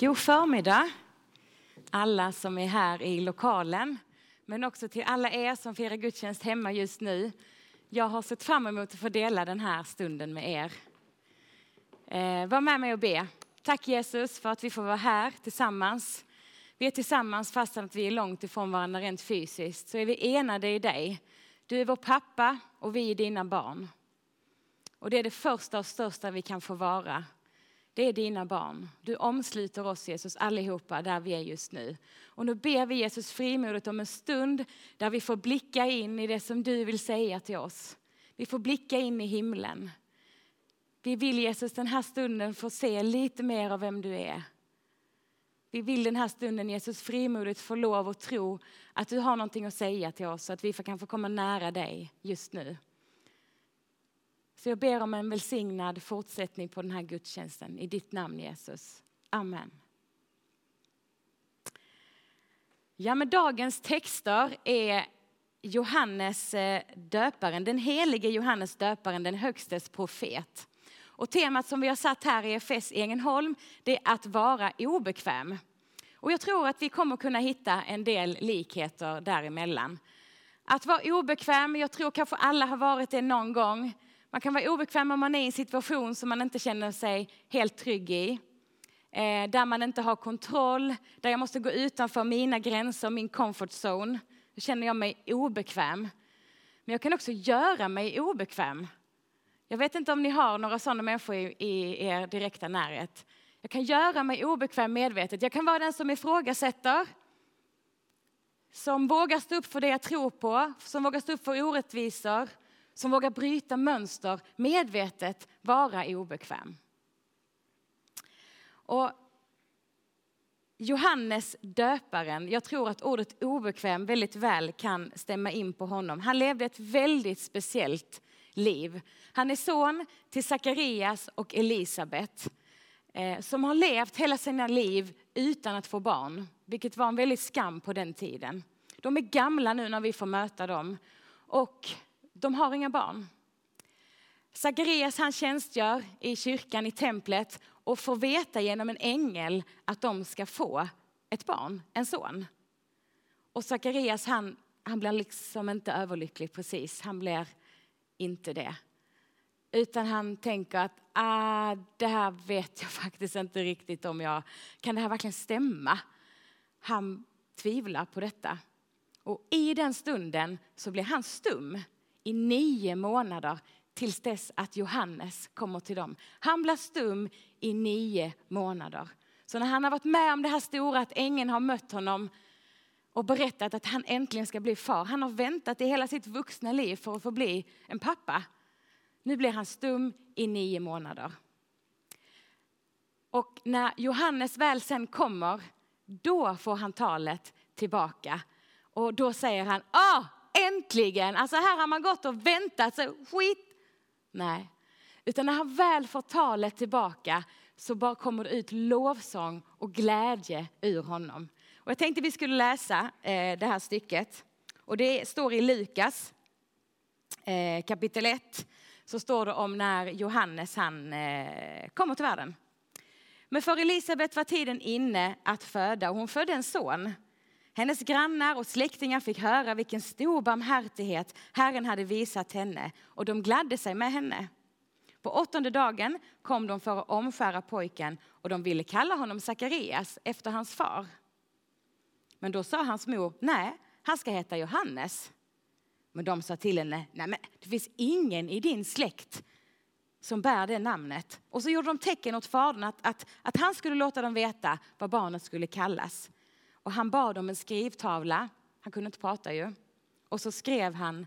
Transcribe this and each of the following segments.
God förmiddag alla som är här i lokalen, men också till alla er som firar gudstjänst hemma just nu. Jag har sett fram emot att få dela den här stunden med er. Eh, var med mig och be. Tack Jesus för att vi får vara här tillsammans. Vi är tillsammans fastän att vi är långt ifrån varandra rent fysiskt, så är vi enade i dig. Du är vår pappa och vi är dina barn. Och det är det första och största vi kan få vara. Det är dina barn. Du omsluter oss Jesus allihopa där vi är just nu. Och nu ber vi Jesus frimodigt om en stund där vi får blicka in i det som du vill säga till oss. Vi får blicka in i himlen. Vi vill Jesus den här stunden få se lite mer av vem du är. Vi vill den här stunden Jesus frimodigt få lov att tro att du har någonting att säga till oss så att vi kan få komma nära dig just nu. Så jag ber om en välsignad fortsättning på den här gudstjänsten. I ditt namn Jesus. Amen. Ja, men dagens texter är Johannes eh, döparen, den helige Johannes döparen, den högstes profet. Och temat som vi har satt här i FS Ängelholm, det är att vara obekväm. Och jag tror att vi kommer kunna hitta en del likheter däremellan. Att vara obekväm, jag tror kanske alla har varit det någon gång. Man kan vara obekväm om man är i en situation som man inte känner sig helt trygg i. Eh, där man inte har kontroll, där jag måste gå utanför mina gränser, min comfort zone. Då känner jag mig obekväm. Men jag kan också göra mig obekväm. Jag vet inte om ni har några sådana människor i, i er direkta närhet. Jag kan göra mig obekväm medvetet. Jag kan vara den som ifrågasätter. Som vågar stå upp för det jag tror på, som vågar stå upp för orättvisor som vågar bryta mönster, medvetet vara obekväm. Och Johannes döparen, jag tror att ordet obekväm väldigt väl kan stämma in på honom. Han levde ett väldigt speciellt liv. Han är son till Sakarias och Elisabet eh, som har levt hela sina liv utan att få barn, vilket var en väldigt skam på den tiden. De är gamla nu när vi får möta dem och de har inga barn. Sakarias han tjänstgör i kyrkan, i templet och får veta genom en ängel att de ska få ett barn, en son. Och Sakarias han, han blir liksom inte överlycklig precis, han blir inte det. Utan han tänker att ah, det här vet jag faktiskt inte riktigt om jag, kan det här verkligen stämma? Han tvivlar på detta. Och i den stunden så blir han stum i nio månader tills dess att Johannes kommer till dem. Han blir stum i nio månader. Så när han har varit med om det här stora, att ängeln har mött honom och berättat att han äntligen ska bli far. Han har väntat i hela sitt vuxna liv för att få bli en pappa. Nu blir han stum i nio månader. Och när Johannes väl sen kommer, då får han talet tillbaka. Och då säger han, ah, äntligen! Alltså här har man gått och väntat, så skit. Nej, utan när han väl får talet tillbaka så bara kommer det ut lovsång och glädje ur honom. Och jag tänkte vi skulle läsa eh, det här stycket. Och det står i Lukas eh, kapitel 1. Så står det om när Johannes han eh, kommer till världen. Men för Elisabet var tiden inne att föda och hon födde en son. Hennes grannar och släktingar fick höra vilken stor barmhärtighet Herren hade visat henne och de gladde sig med henne. På åttonde dagen kom de för att omskära pojken och de ville kalla honom Sakarias efter hans far. Men då sa hans mor, nej, han ska heta Johannes. Men de sa till henne, nej men det finns ingen i din släkt som bär det namnet. Och så gjorde de tecken åt fadern att, att, att han skulle låta dem veta vad barnet skulle kallas. Och han bad om en skrivtavla. Han kunde inte prata ju. Och så skrev han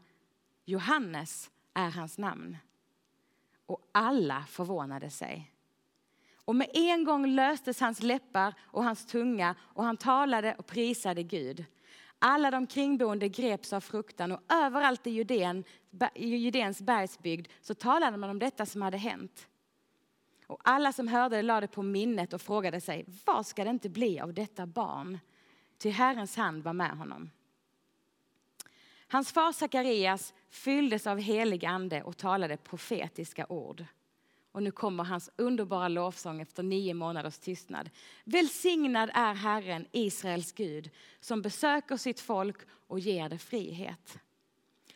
Johannes är hans namn. Och alla förvånade sig. Och med en gång löstes hans läppar och hans tunga och han talade och prisade Gud. Alla de kringboende greps av fruktan och överallt i Judén, Judéns bergsbygd så talade man om detta som hade hänt. Och alla som hörde det lade på minnet och frågade sig, vad ska det inte bli av detta barn? Ty Herrens hand var med honom. Hans far Sakarias fylldes av helig ande och talade profetiska ord. Och nu kommer hans underbara lovsång efter nio månaders tystnad. Välsignad är Herren, Israels Gud, som besöker sitt folk och ger det frihet.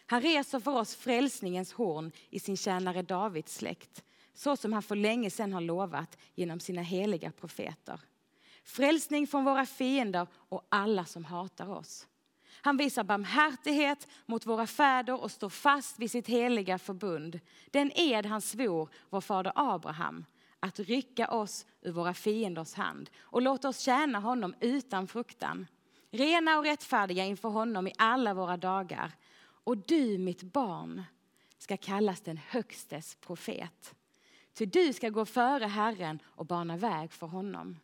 Han reser för oss frälsningens horn i sin tjänare Davids släkt, så som han för länge sedan har lovat genom sina heliga profeter. Frälsning från våra fiender och alla som hatar oss. Han visar barmhärtighet mot våra fäder och står fast vid sitt heliga förbund. Den ed han svor vår fader Abraham att rycka oss ur våra fienders hand och låta oss tjäna honom utan fruktan. Rena och rättfärdiga inför honom i alla våra dagar. Och du, mitt barn, ska kallas den Högstes profet. Ty du ska gå före Herren och bana väg för honom.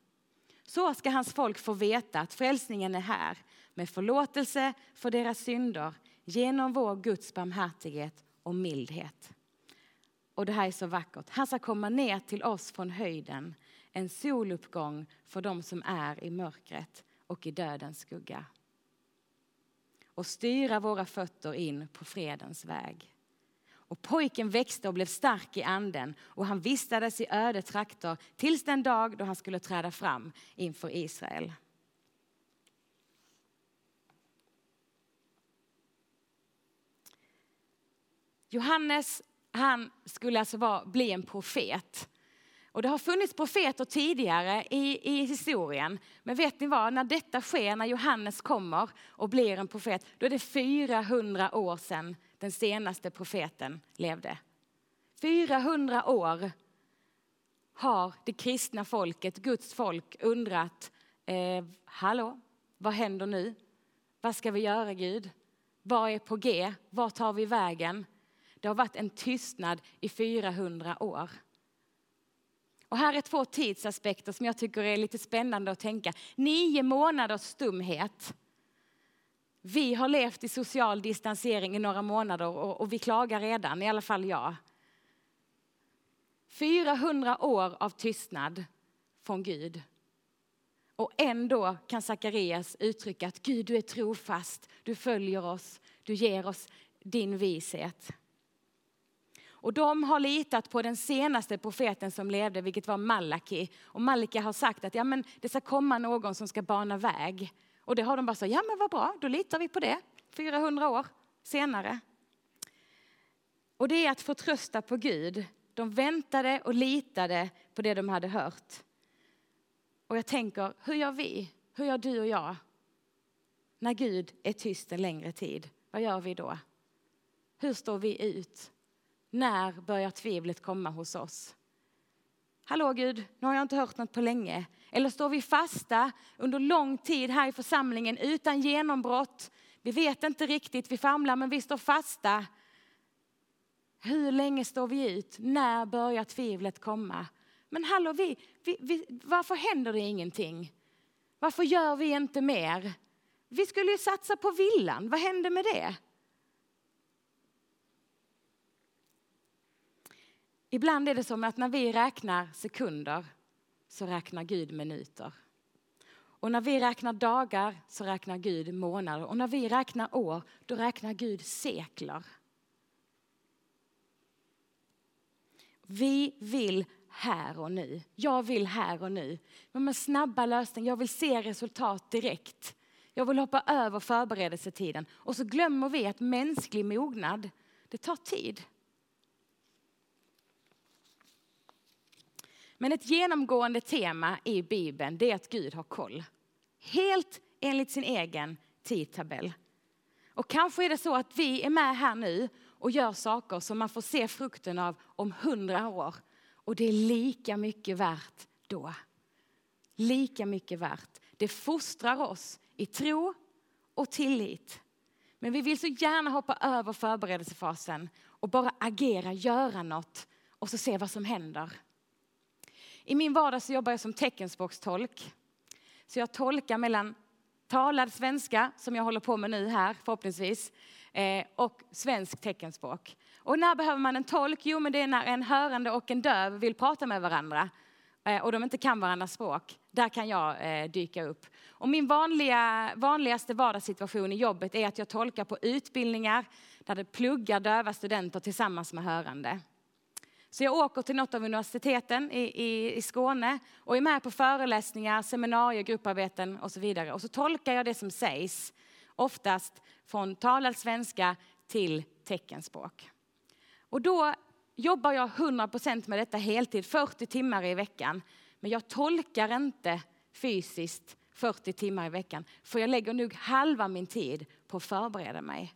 Så ska hans folk få veta att frälsningen är här med förlåtelse för deras synder genom vår Guds barmhärtighet och mildhet. Och det här är så vackert. Han ska komma ner till oss från höjden, en soluppgång för dem som är i mörkret och i dödens skugga. Och styra våra fötter in på fredens väg. Och pojken växte och blev stark i anden och han vistades i öde trakter tills den dag då han skulle träda fram inför Israel. Johannes han skulle alltså vara, bli en profet. Och det har funnits profeter tidigare i, i historien. Men vet ni vad, när detta sker, när Johannes kommer och blir en profet, då är det 400 år sedan den senaste profeten levde. 400 år har det kristna folket, Guds folk, undrat, eh, hallå, vad händer nu? Vad ska vi göra Gud? Vad är på G? Var tar vi vägen? Det har varit en tystnad i 400 år. Och här är två tidsaspekter som jag tycker är lite spännande att tänka. Nio månaders stumhet. Vi har levt i social distansering i några månader och, och vi klagar redan, i alla fall jag. 400 år av tystnad från Gud. Och ändå kan Sakarias uttrycka att Gud, du är trofast, du följer oss, du ger oss din vishet. Och de har litat på den senaste profeten som levde, vilket var Malaki. Och Malaki har sagt att ja, men det ska komma någon som ska bana väg. Och det har de bara sagt, ja men vad bra, då litar vi på det. 400 år senare. Och det är att förtrösta på Gud. De väntade och litade på det de hade hört. Och jag tänker, hur gör vi? Hur gör du och jag? När Gud är tyst en längre tid, vad gör vi då? Hur står vi ut? När börjar tvivlet komma hos oss? Hallå Gud, nu har jag inte hört något på länge. Eller står vi fasta under lång tid här i församlingen utan genombrott? Vi vet inte riktigt, vi famlar men vi står fasta. Hur länge står vi ut? När börjar tvivlet komma? Men hallå, vi, vi, vi, varför händer det ingenting? Varför gör vi inte mer? Vi skulle ju satsa på villan, vad hände med det? Ibland är det som att när vi räknar sekunder så räknar Gud minuter. Och när vi räknar dagar så räknar Gud månader. Och när vi räknar år, då räknar Gud sekler. Vi vill här och nu. Jag vill här och nu. Men med snabba lösningar, jag vill se resultat direkt. Jag vill hoppa över förberedelsetiden. Och så glömmer vi att mänsklig mognad, det tar tid. Men ett genomgående tema i Bibeln det är att Gud har koll. Helt enligt sin egen tidtabell. Och kanske är det så att vi är med här nu och gör saker som man får se frukten av om hundra år. Och det är lika mycket värt då. Lika mycket värt. Det fostrar oss i tro och tillit. Men vi vill så gärna hoppa över förberedelsefasen och bara agera, göra något och så se vad som händer. I min vardag så jobbar jag som teckenspråkstolk. Så jag tolkar mellan talad svenska, som jag håller på med nu här förhoppningsvis, eh, och svensk teckenspråk. Och när behöver man en tolk? Jo, men det är när en hörande och en döv vill prata med varandra eh, och de inte kan varandras språk. Där kan jag eh, dyka upp. Och min vanliga, vanligaste vardagssituation i jobbet är att jag tolkar på utbildningar där det pluggar döva studenter tillsammans med hörande. Så jag åker till något av universiteten i, i, i Skåne och är med på föreläsningar, seminarier, grupparbeten och så vidare. Och så tolkar jag det som sägs, oftast från talad svenska till teckenspråk. Och då jobbar jag 100% med detta heltid, 40 timmar i veckan. Men jag tolkar inte fysiskt 40 timmar i veckan, för jag lägger nog halva min tid på att förbereda mig.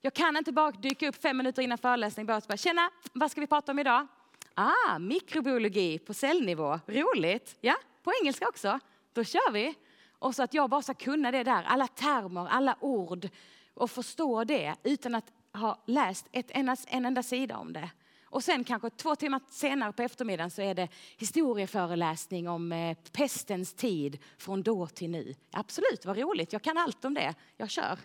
Jag kan inte bara dyka upp fem minuter innan föreläsning och bara tjena, vad ska vi prata om idag? Ah, mikrobiologi på cellnivå, roligt. Ja, på engelska också. Då kör vi. Och så att jag bara ska kunna det där, alla termer, alla ord och förstå det utan att ha läst ett, en, en enda sida om det. Och sen kanske två timmar senare på eftermiddagen så är det historieföreläsning om eh, pestens tid från då till nu. Absolut, vad roligt, jag kan allt om det. Jag kör.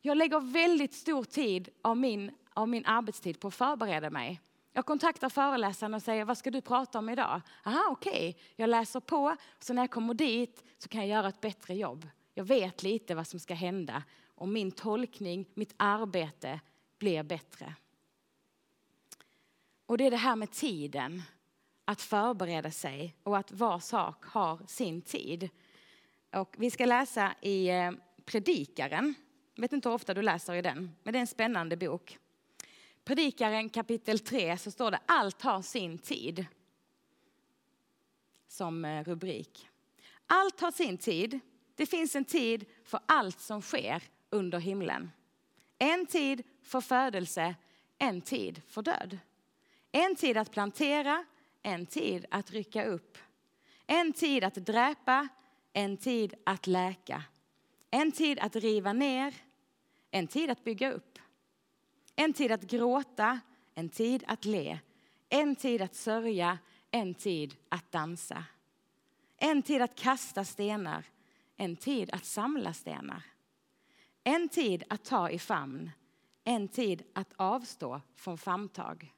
Jag lägger väldigt stor tid av min, av min arbetstid på att förbereda mig. Jag kontaktar föreläsaren och säger, vad ska du prata om idag? Aha, okej. Okay. Jag läser på, så när jag kommer dit så kan jag göra ett bättre jobb. Jag vet lite vad som ska hända och min tolkning, mitt arbete blir bättre. Och det är det här med tiden, att förbereda sig och att var sak har sin tid. Och vi ska läsa i eh, Predikaren. Jag vet inte hur ofta du läser i den, men det är en spännande bok. Predikaren kapitel 3 så står det allt har sin tid. Som eh, rubrik. Allt har sin tid. Det finns en tid för allt som sker under himlen. En tid för födelse, en tid för död. En tid att plantera, en tid att rycka upp. En tid att dräpa, en tid att läka. En tid att riva ner, en tid att bygga upp. En tid att gråta, en tid att le. En tid att sörja, en tid att dansa. En tid att kasta stenar, en tid att samla stenar. En tid att ta i famn, en tid att avstå från famntag.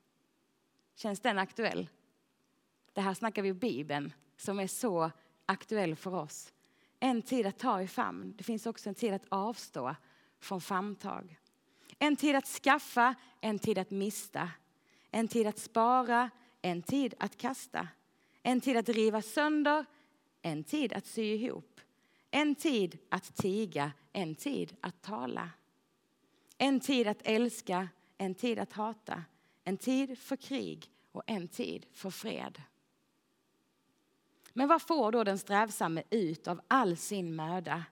Känns den aktuell? Det här snackar vi Bibeln som är så aktuell för oss. En tid att ta i famn. Det finns också en tid att avstå från famntag. En tid att skaffa, en tid att mista. En tid att spara, en tid att kasta. En tid att riva sönder, en tid att sy ihop. En tid att tiga, en tid att tala. En tid att älska, en tid att hata. En tid för krig och en tid för fred. Men vad får då den strävsamme ut av all sin möda?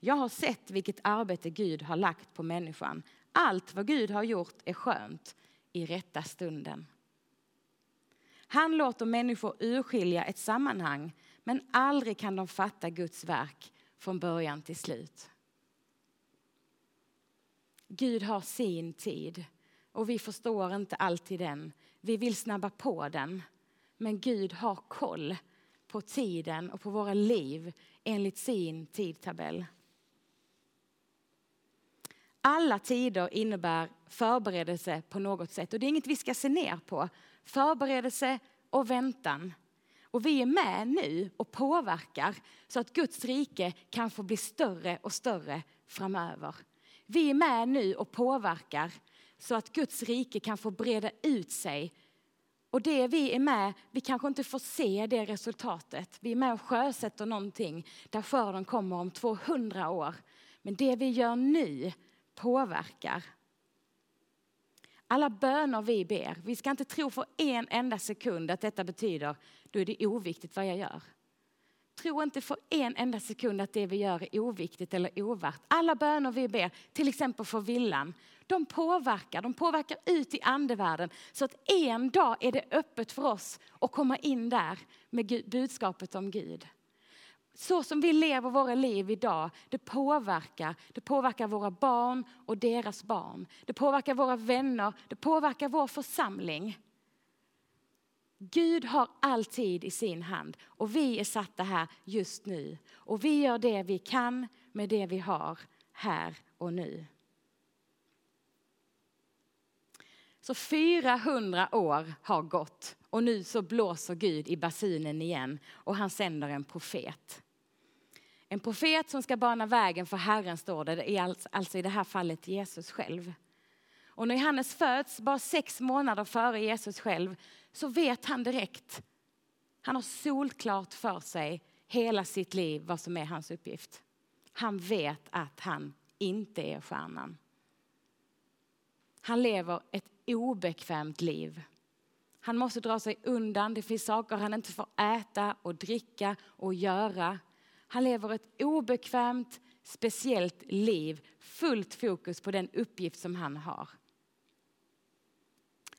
Jag har sett vilket arbete Gud har lagt på människan. Allt vad Gud har gjort är skönt i rätta stunden. Han låter människor urskilja ett sammanhang men aldrig kan de fatta Guds verk från början till slut. Gud har sin tid och vi förstår inte alltid den. Vi vill snabba på den. Men Gud har koll på tiden och på våra liv enligt sin tidtabell. Alla tider innebär förberedelse på något sätt och det är inget vi ska se ner på. Förberedelse och väntan. Och vi är med nu och påverkar så att Guds rike kan få bli större och större framöver. Vi är med nu och påverkar så att Guds rike kan få breda ut sig. Och det vi är med, vi kanske inte får se det resultatet. Vi är med och sjösätter någonting där skörden kommer om 200 år. Men det vi gör nu påverkar. Alla böner vi ber, vi ska inte tro för en enda sekund att detta betyder då är det oviktigt vad jag gör. Tro inte för en enda sekund att det vi gör är oviktigt eller ovärt. Alla böner vi ber, till exempel för villan, de påverkar, de påverkar ut i andevärlden så att en dag är det öppet för oss att komma in där med budskapet om Gud. Så som vi lever våra liv idag, det påverkar. Det påverkar våra barn och deras barn. Det påverkar våra vänner, det påverkar vår församling. Gud har alltid i sin hand och vi är satta här just nu. Och vi gör det vi kan med det vi har här och nu. Så 400 år har gått och nu så blåser Gud i basunen igen och han sänder en profet. En profet som ska bana vägen för Herren står det, alltså i det här fallet Jesus själv. Och när Johannes föds, bara sex månader före Jesus själv, så vet han direkt. Han har solklart för sig hela sitt liv vad som är hans uppgift. Han vet att han inte är stjärnan. Han lever ett obekvämt liv. Han måste dra sig undan. Det finns saker han inte får äta och dricka och göra. Han lever ett obekvämt, speciellt liv. Fullt fokus på den uppgift som han har.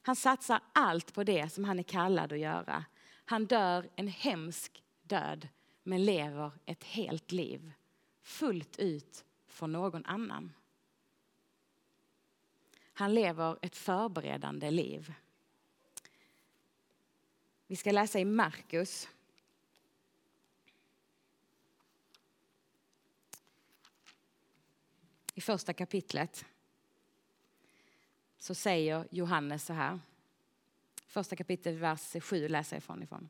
Han satsar allt på det som han är kallad att göra. Han dör en hemsk död, men lever ett helt liv. Fullt ut för någon annan. Han lever ett förberedande liv. Vi ska läsa i Markus. I första kapitlet så säger Johannes så här. Första kapitlet, vers 7 läser jag ifrån. ifrån.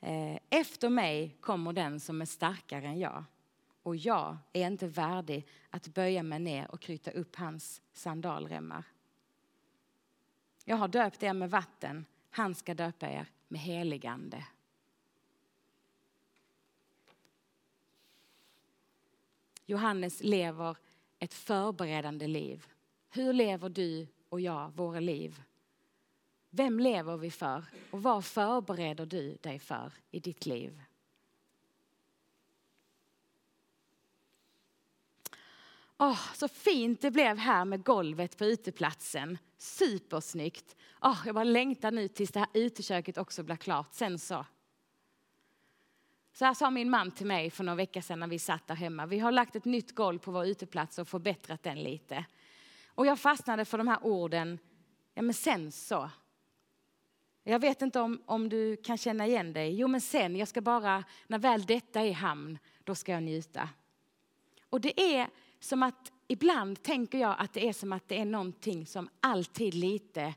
Eh, Efter mig kommer den som är starkare än jag och jag är inte värdig att böja mig ner och knyta upp hans sandalremmar. Jag har döpt er med vatten, han ska döpa er med heligande. Johannes lever ett förberedande liv. Hur lever du och jag våra liv? Vem lever vi för och vad förbereder du dig för i ditt liv? Oh, så fint det blev här med golvet på uteplatsen. Supersnyggt. Oh, jag bara längtar nu tills det här uteköket också blir klart. Sen så. Så här sa min man till mig för några veckor sedan när vi satt där hemma. Vi har lagt ett nytt golv på vår uteplats och förbättrat den lite. Och jag fastnade för de här orden, ja men sen så. Jag vet inte om, om du kan känna igen dig. Jo men sen, jag ska bara, när väl detta är i hamn, då ska jag njuta. Och det är som att ibland tänker jag att det är som att det är någonting som alltid lite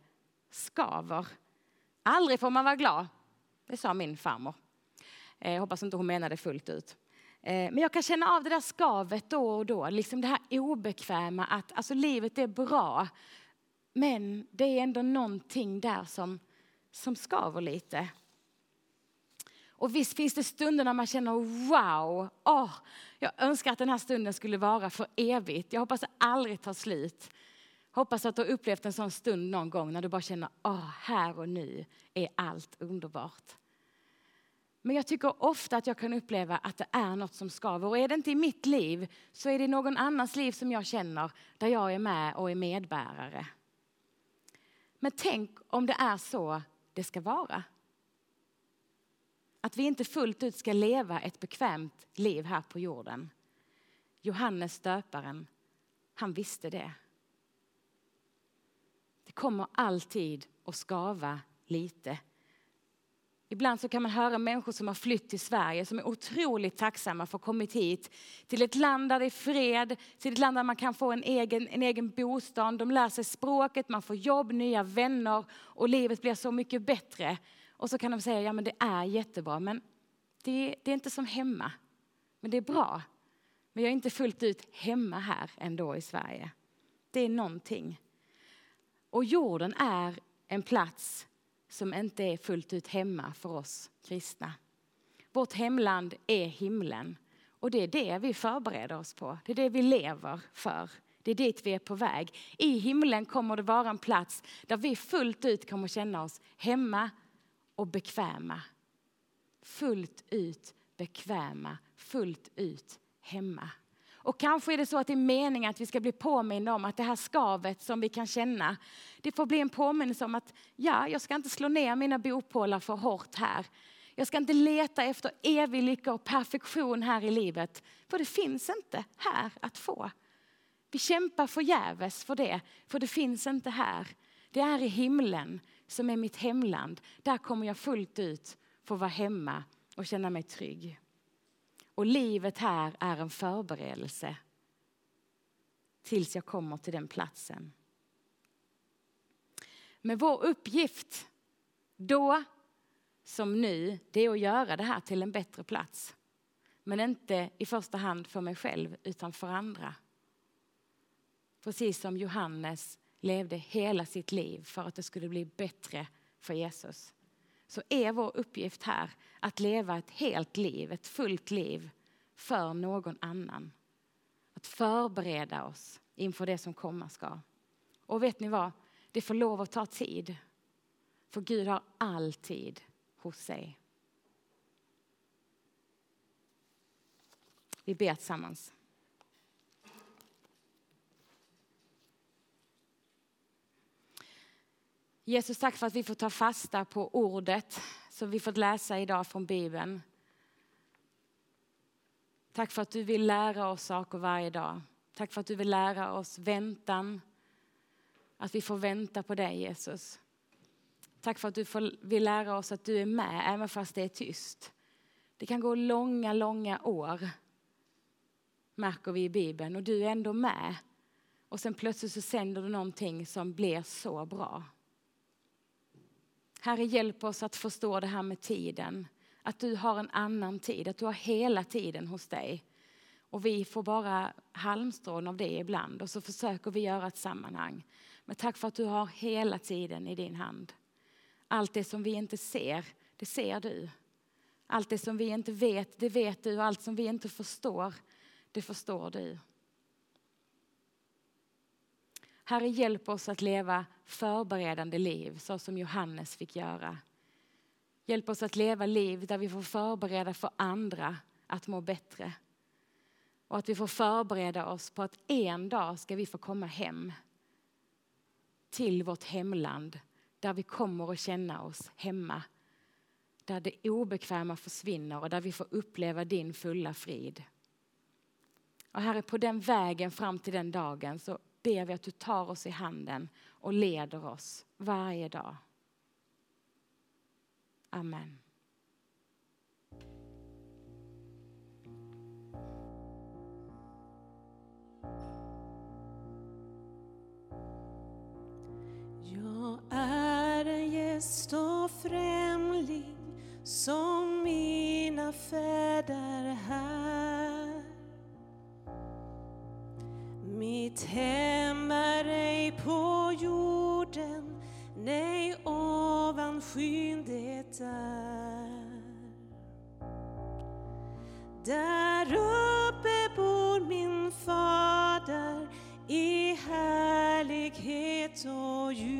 skaver. Aldrig får man vara glad, det sa min farmor. Eh, jag hoppas inte hon menade fullt ut. Eh, men jag kan känna av det där skavet då och då, liksom det här obekväma att alltså, livet är bra. Men det är ändå någonting där som, som skaver lite. Och visst finns det stunder när man känner wow, oh, jag önskar att den här stunden skulle vara för evigt. Jag hoppas det aldrig tar slut. Hoppas att du har upplevt en sån stund någon gång när du bara känner, oh, här och nu är allt underbart. Men jag tycker ofta att jag kan uppleva att det är något som skaver. Och är det inte i mitt liv så är det någon annans liv som jag känner där jag är med och är medbärare. Men tänk om det är så det ska vara. Att vi inte fullt ut ska leva ett bekvämt liv här på jorden. Johannes döparen, han visste det. Det kommer alltid att skava lite. Ibland så kan man höra människor som har flytt till Sverige som är otroligt tacksamma för att ha kommit hit till ett land där det är fred, till ett land där man kan få en egen, en egen bostad. De lär sig språket, man får jobb, nya vänner och livet blir så mycket bättre. Och så kan de säga, ja men det är jättebra, men det, det är inte som hemma. Men det är bra. Men jag är inte fullt ut hemma här ändå i Sverige. Det är någonting. Och jorden är en plats som inte är fullt ut hemma för oss kristna. Vårt hemland är himlen. Och det är det vi förbereder oss på. Det är det vi lever för. Det är dit vi är på väg. I himlen kommer det vara en plats där vi fullt ut kommer känna oss hemma och bekväma. Fullt ut bekväma, fullt ut hemma. Och kanske är det så att det är meningen att vi ska bli påminna om att det här skavet som vi kan känna, det får bli en påminnelse om att ja, jag ska inte slå ner mina bopålar för hårt här. Jag ska inte leta efter evig lycka och perfektion här i livet, för det finns inte här att få. Vi kämpar förgäves för det, för det finns inte här. Det är i himlen som är mitt hemland. Där kommer jag fullt ut få vara hemma och känna mig trygg. Och livet här är en förberedelse tills jag kommer till den platsen. Men vår uppgift då som nu, det är att göra det här till en bättre plats. Men inte i första hand för mig själv, utan för andra. Precis som Johannes levde hela sitt liv för att det skulle bli bättre för Jesus. Så är vår uppgift här att leva ett helt liv, ett fullt liv för någon annan. Att förbereda oss inför det som komma ska. Och vet ni vad? Det får lov att ta tid. För Gud har alltid hos sig. Vi ber tillsammans. Jesus, tack för att vi får ta fasta på ordet som vi fått läsa idag från Bibeln. Tack för att du vill lära oss saker varje dag. Tack för att du vill lära oss väntan. Att vi får vänta på dig, Jesus. Tack för att du vill lära oss att du är med, även fast det är tyst. Det kan gå långa, långa år, märker vi i Bibeln, och du är ändå med. Och sen plötsligt så sänder du någonting som blir så bra. Herre, hjälp oss att förstå det här med tiden. Att du har en annan tid, att du har hela tiden hos dig. Och vi får bara halmstrån av det ibland och så försöker vi göra ett sammanhang. Men tack för att du har hela tiden i din hand. Allt det som vi inte ser, det ser du. Allt det som vi inte vet, det vet du. Och allt som vi inte förstår, det förstår du. Herre, hjälp oss att leva förberedande liv så som Johannes fick göra. Hjälp oss att leva liv där vi får förbereda för andra att må bättre. Och att vi får förbereda oss på att en dag ska vi få komma hem till vårt hemland där vi kommer att känna oss hemma. Där det obekväma försvinner och där vi får uppleva din fulla frid. Och Herre, på den vägen fram till den dagen så ber vi att du tar oss i handen och leder oss varje dag. Amen. Jag är en gäst och främling som mina fäder här. Mitt hem är ej på jorden, nej ovan skyn det är. Där uppe bor min fader i härlighet och ljus.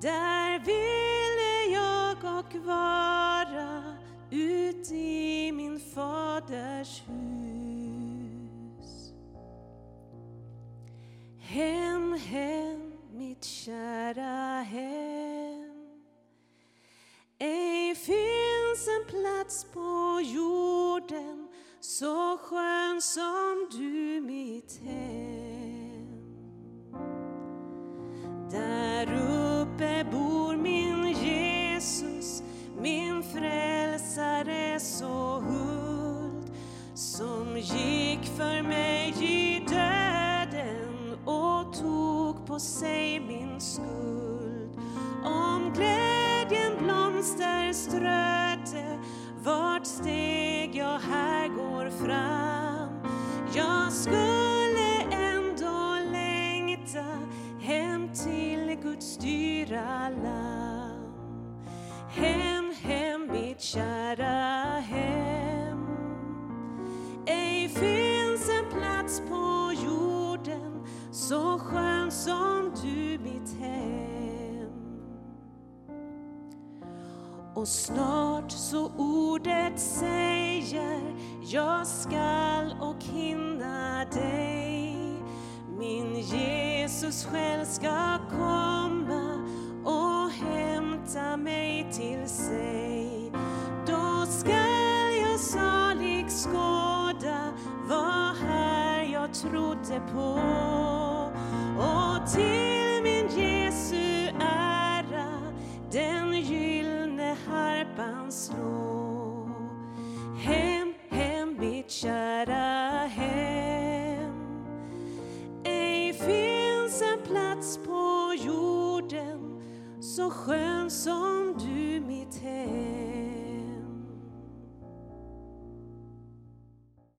Där ville jag och vara ut i min faders hus. Hem, hem, mitt kära hem. Ej finns en plats på jorden så skön som du mitt hem. Där uppe bor min Jesus, min frälsare så você. Och snart så ordet säger jag skall och hinna dig. Min Jesus själv ska komma och hämta mig till sig. Då skall jag salig skåda vad här jag trodde på och till harpan slå. Hem, hem, mitt kära hem. Ej finns en plats på jorden så skön som du, mitt hem